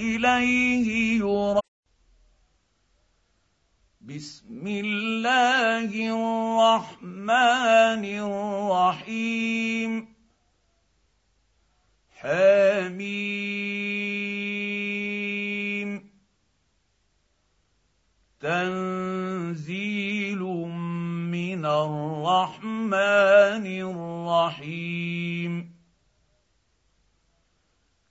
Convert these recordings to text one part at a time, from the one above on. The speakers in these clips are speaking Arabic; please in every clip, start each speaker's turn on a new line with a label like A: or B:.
A: إليه يرى بسم الله الرحمن الرحيم. حميم. تنزيل من الرحمن الرحيم.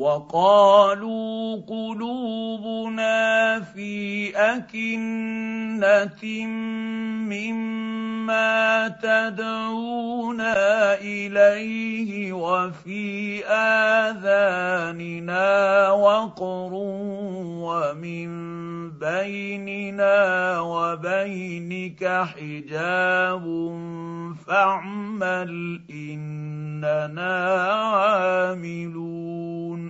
A: وقالوا قلوبنا في أكنة مما تدعونا إليه وفي آذاننا وقر ومن بيننا وبينك حجاب فاعمل إننا عاملون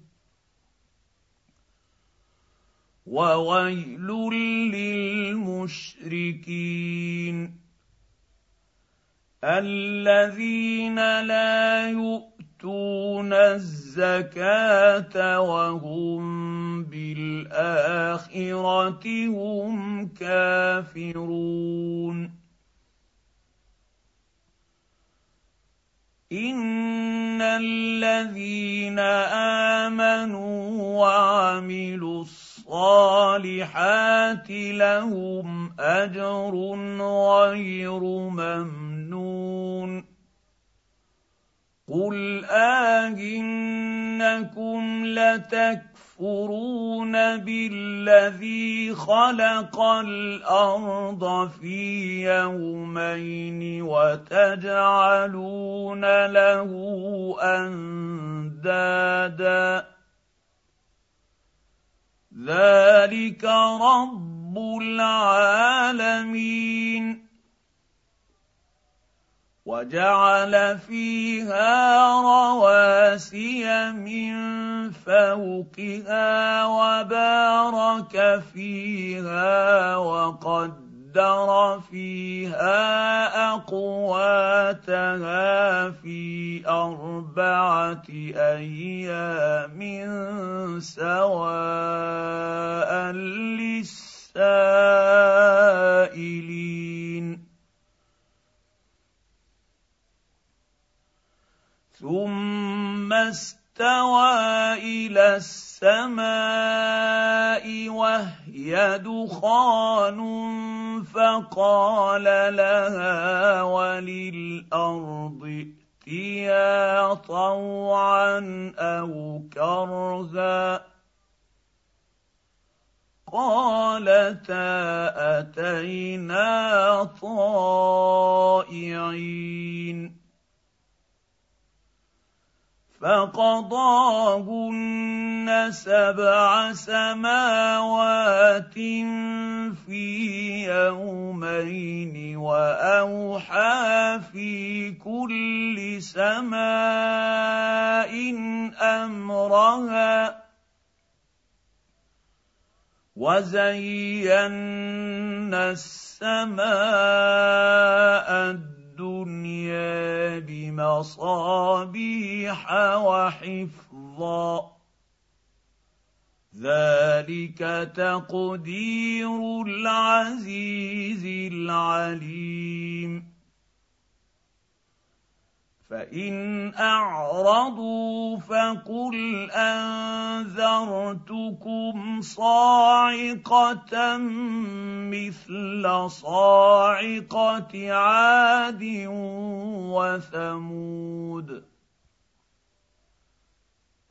A: وويل للمشركين الذين لا يؤتون الزكاة وهم بالآخرة هم كافرون. إن الذين آمنوا وعملوا لهم أجر غير ممنون. قل آهنكم لتكفرون بالذي خلق الأرض في يومين وتجعلون له أندادا ذلك رب العالمين. وجعل فيها رواسي من فوقها وبارك فيها وقدر فيها اقواتها في اربعه أيام سواء للسائلين ثم استوى إلى السماء وهي دخان فقال لها وللأرض ائتيا طوعا أو كرها قالتا أتينا طائعين فقضاهن سبع سماوات في يومين وأوحى في كل سماء أمرها وزينا السماء الدنيا بمصابيح وحفظا. ذلك تقدير العزيز العليم. فان اعرضوا فقل انذرتكم صاعقه مثل صاعقه عاد وثمود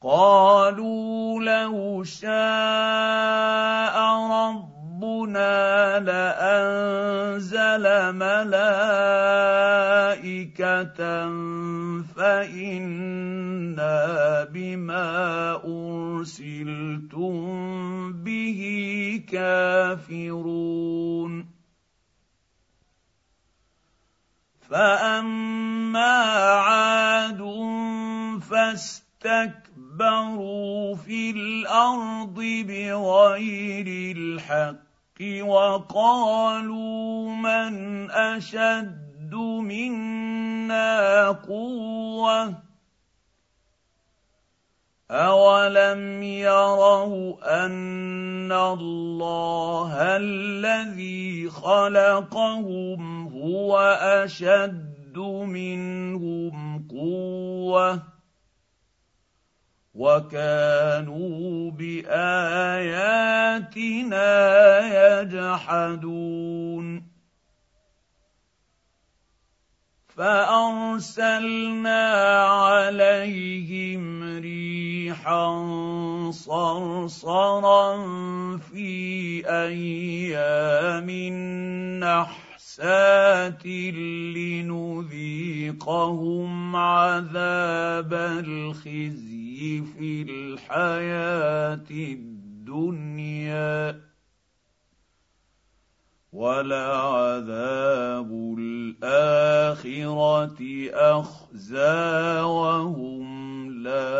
A: قالوا لو شاء ربنا لأنزل ملائكة فإنا بما أرسلتم به كافرون. فأما عاد فاستكبروا اسْتَكْبَرُوا فِي الْأَرْضِ بِغَيْرِ الْحَقِّ وَقَالُوا مَنْ أَشَدُّ مِنَّا قُوَّةً أَوَلَمْ يَرَوْا أَنَّ اللَّهَ الَّذِي خَلَقَهُمْ هُوَ أَشَدُّ مِنْهُمْ قُوَّةً وكانوا بآياتنا يجحدون. فأرسلنا عليهم ريحا صرصرا في أيام نحسات لنذيقهم عذاب الخزي في الحياة الدنيا ولعذاب الاخره اخزى وهم لا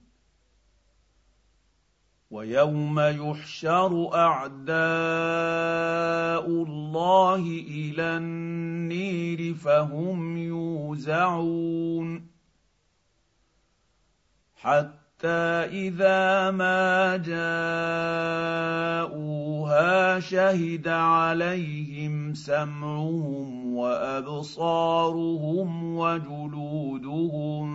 A: ويوم يحشر أعداء الله إلى النير فهم يوزعون حتى إذا ما جاءوها شهد عليهم سمعهم وأبصارهم وجلودهم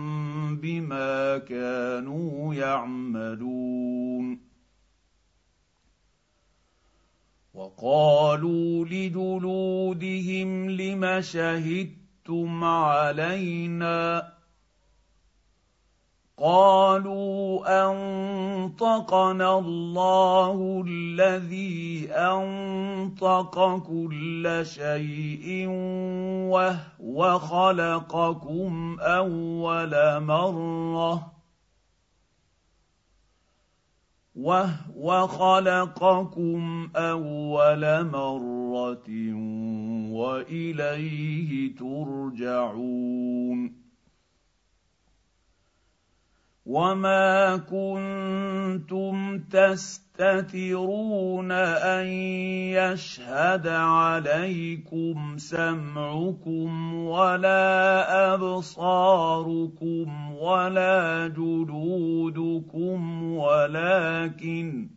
A: بما كانوا يعملون وقالوا لجلودهم لم شهدتم علينا؟ قالوا أنطقنا الله الذي أنطق كل شيء وهو خلقكم أول مرة. وهو خلقكم أول مرة وإليه ترجعون. وما كنتم تستترون ان يشهد عليكم سمعكم ولا ابصاركم ولا جلودكم ولكن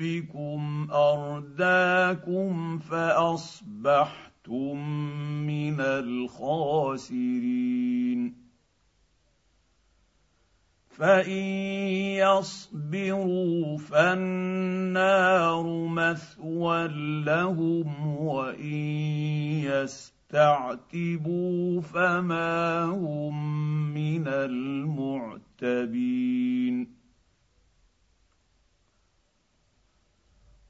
A: بربكم أرداكم فأصبحتم من الخاسرين. فإن يصبروا فالنار مثوى لهم وإن يستعتبوا فما هم من المعتبين.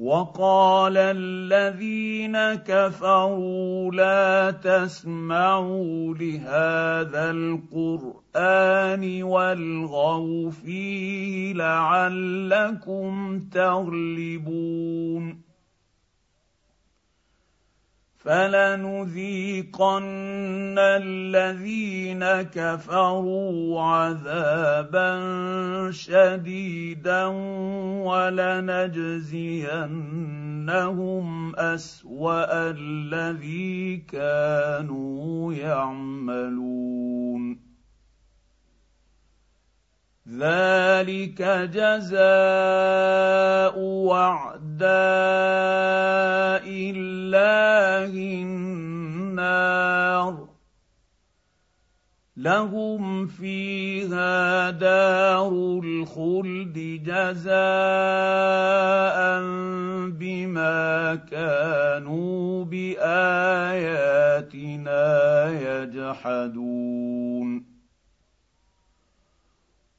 A: وقال الذين كفروا لا تسمعوا لهذا القرآن والغوا فيه لعلكم تغلبون فلنذيقن الذين كفروا عذابا شديدا ولنجزينهم اسوا الذي كانوا يعملون ذلك جزاء وعداء الله النار. لهم فيها دار الخلد جزاء بما كانوا بآياتنا يجحدون.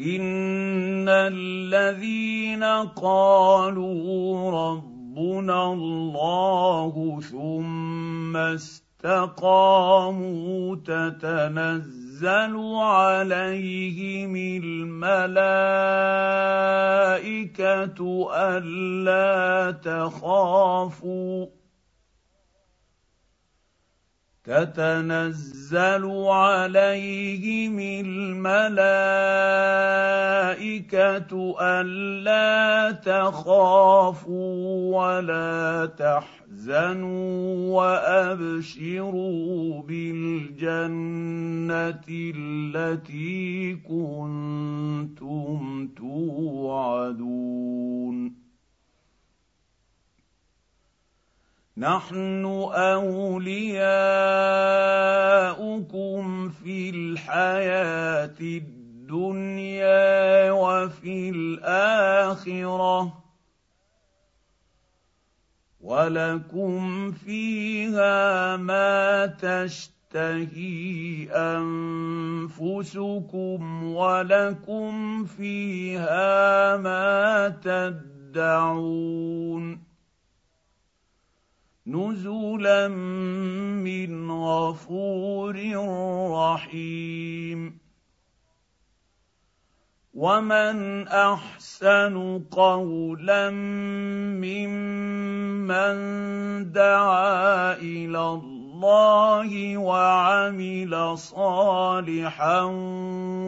A: ان الذين قالوا ربنا الله ثم استقاموا تتنزل عليهم الملائكه الا تخافوا تتنزل عليهم الملائكة ألا تخافوا ولا تحزنوا وأبشروا بالجنة التي كنتم توعدون نحن أولياؤكم في الحياة الدنيا وفي الآخرة. ولكم فيها ما تشتهي أنفسكم ولكم فيها ما تدعون. نزلا من غفور رحيم. ومن أحسن قولا ممن دعا إلى الله وعمل صالحا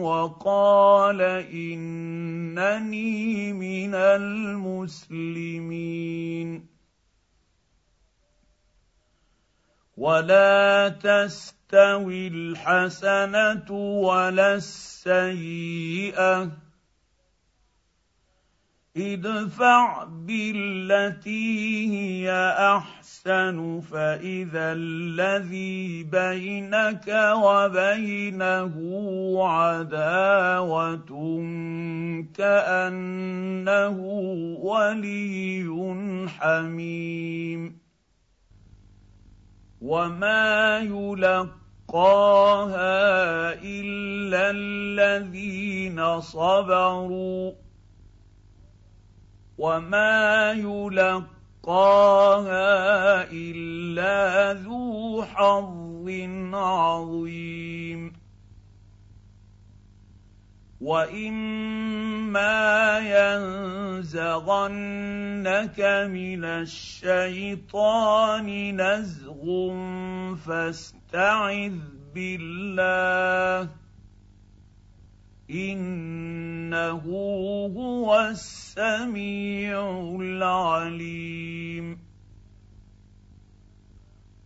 A: وقال إنني من المسلمين. ولا تستوي الحسنه ولا السيئه ادفع بالتي هي احسن فاذا الذي بينك وبينه عداوه كانه ولي حميم وما يلقاها الا الذين صبروا وما يلقاها الا ذو حظ عظيم واما ينزغنك من الشيطان نزغ فاستعذ بالله انه هو السميع العليم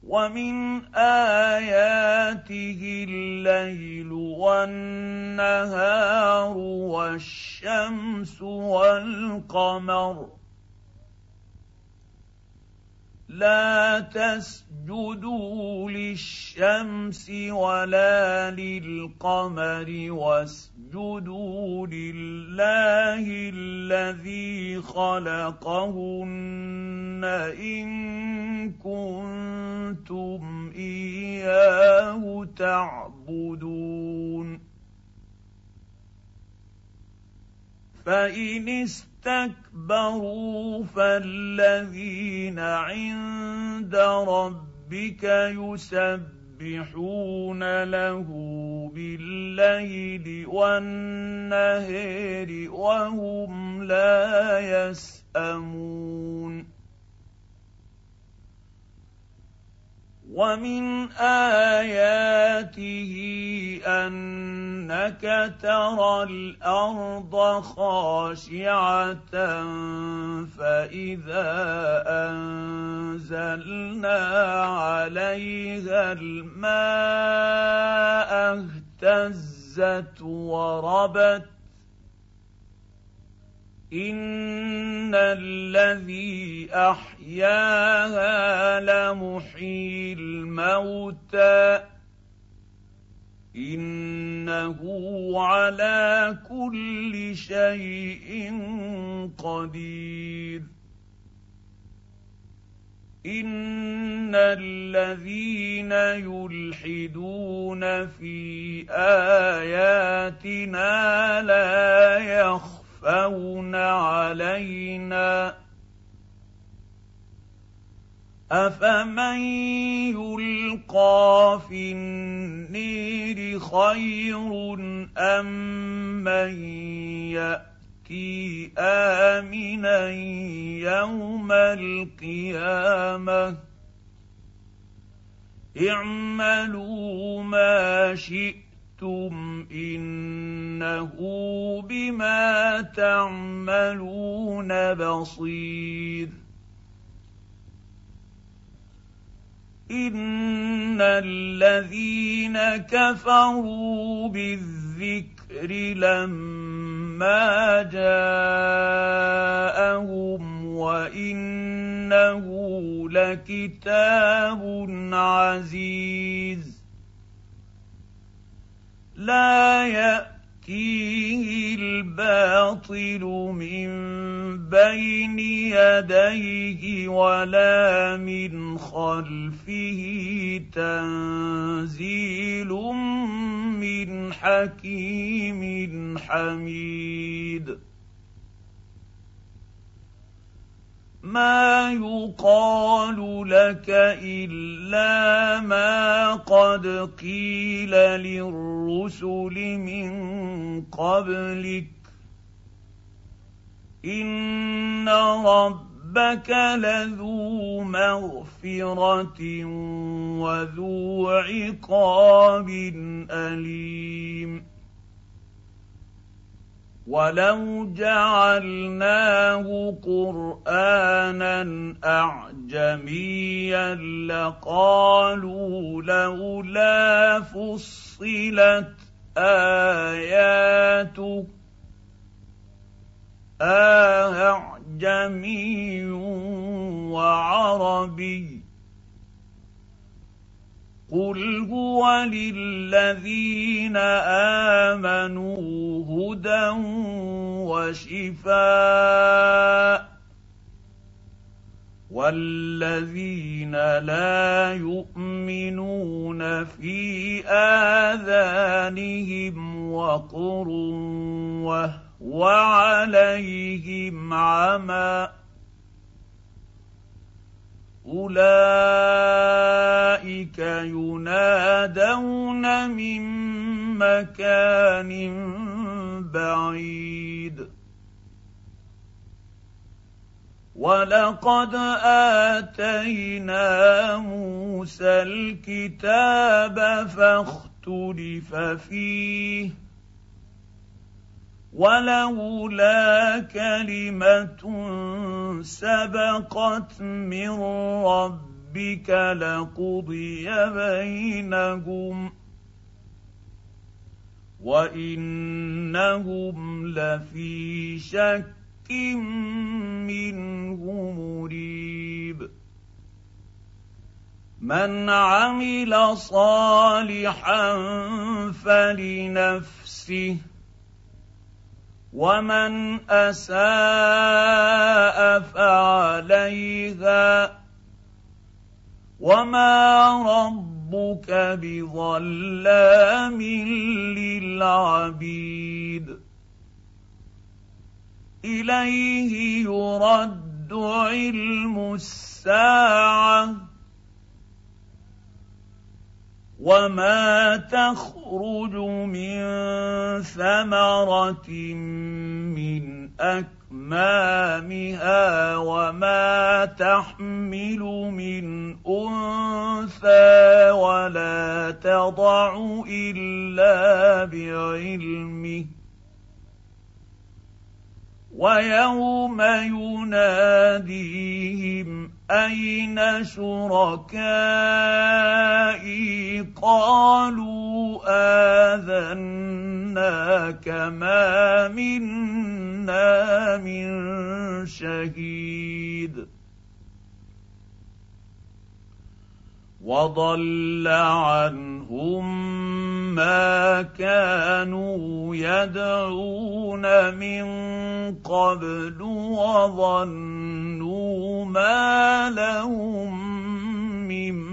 A: ومن اياته الليل والنهار والشمس والقمر لا تسجدوا للشمس ولا للقمر واسجدوا لله الذي خلقهن إن كنتم إياه تعبدون. فإن استكبروا فالذين عند ربك يسبحون له بالليل والنهر وهم لا يسامون ومن اياته انك ترى الأرض خاشعه فاذا انزلنا عليها الماء اهتزت وربت ان الذي احياها لمحيي الموتى انه على كل شيء قدير ان الذين يلحدون في اياتنا لا يخفون يخفون علينا. افمن يلقى في النير خير ام من ياتي امنا يوم القيامه اعملوا ما شئتم شئتم إنه بما تعملون بصير. إن الذين كفروا بالذكر لما جاءهم وإنه لكتاب عزيز. لا يأتيه الباطل من بين يديه ولا من خلفه تنزيل من حكيم حميد. ما يقال لك إلا ما قد قيل للرسل من قبلك. إن رب ربك لذو مغفرة وذو عقاب أليم. ولو جعلناه قرانا اعجميا لقالوا لولا فصلت اياته أعجمي وعربي قل هو للذين امنوا هدى وشفاء والذين لا يؤمنون في اذانهم وقر وهو عليهم عمى أولئك ينادون من مكان بعيد. ولقد آتينا موسى الكتاب فاختلف فيه. ولولا كلمة سبقت من ربك لقضي بينهم وإنهم لفي شك منه مريب. من عمل صالحا فلنفسه ومن أساء فعليها وما ربك بظلام للعبيد. إليه يرد علم الساعة. وما تخرج من ثمره من اكمامها وما تحمل من انثى ولا تضع الا بعلمه ويوم يناديهم اين شركائي قالوا اذناك ما منا من شهيد وضل عنهم ما كانوا يدعون من قبل وظنوا ما لهم من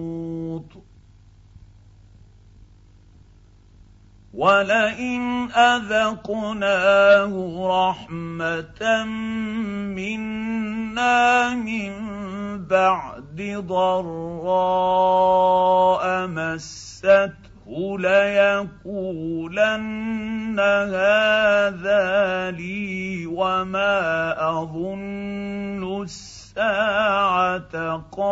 A: ولئن اذقناه رحمه منا من بعد ضراء مسته ليقولن هذا لي وما اظن الساعة قائمه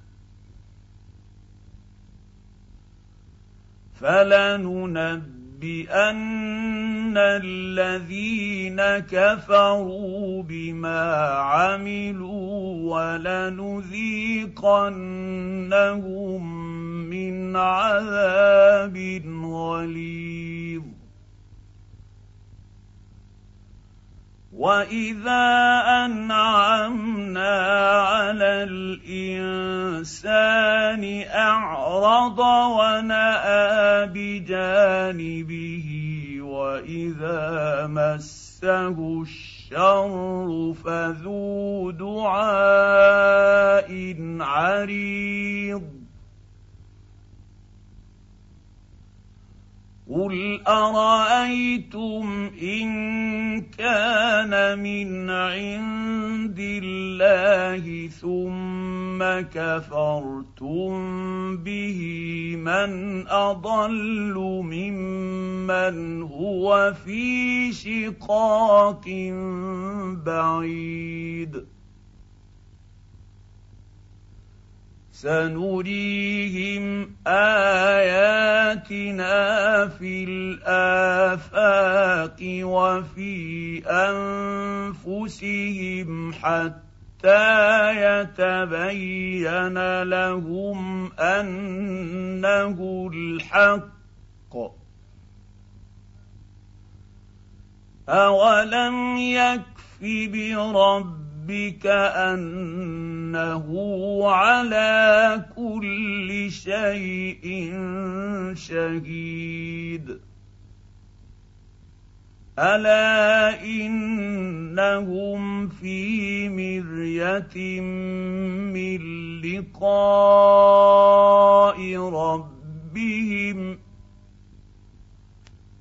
A: فلننبئن الذين كفروا بما عملوا ولنذيقنهم من عذاب غليظ. واذا انعمنا على الانسان اعرض وناى بجانبه واذا مسه الشر فذو دعاء عريض قل ارايتم ان كان من عند الله ثم كفرتم به من اضل ممن هو في شقاق بعيد سنريهم آياتنا في الآفاق وفي أنفسهم حتى يتبين لهم أنه الحق. اولم يكف برب ربك أنه على كل شيء شهيد. ألا إنهم في مرية من لقاء ربهم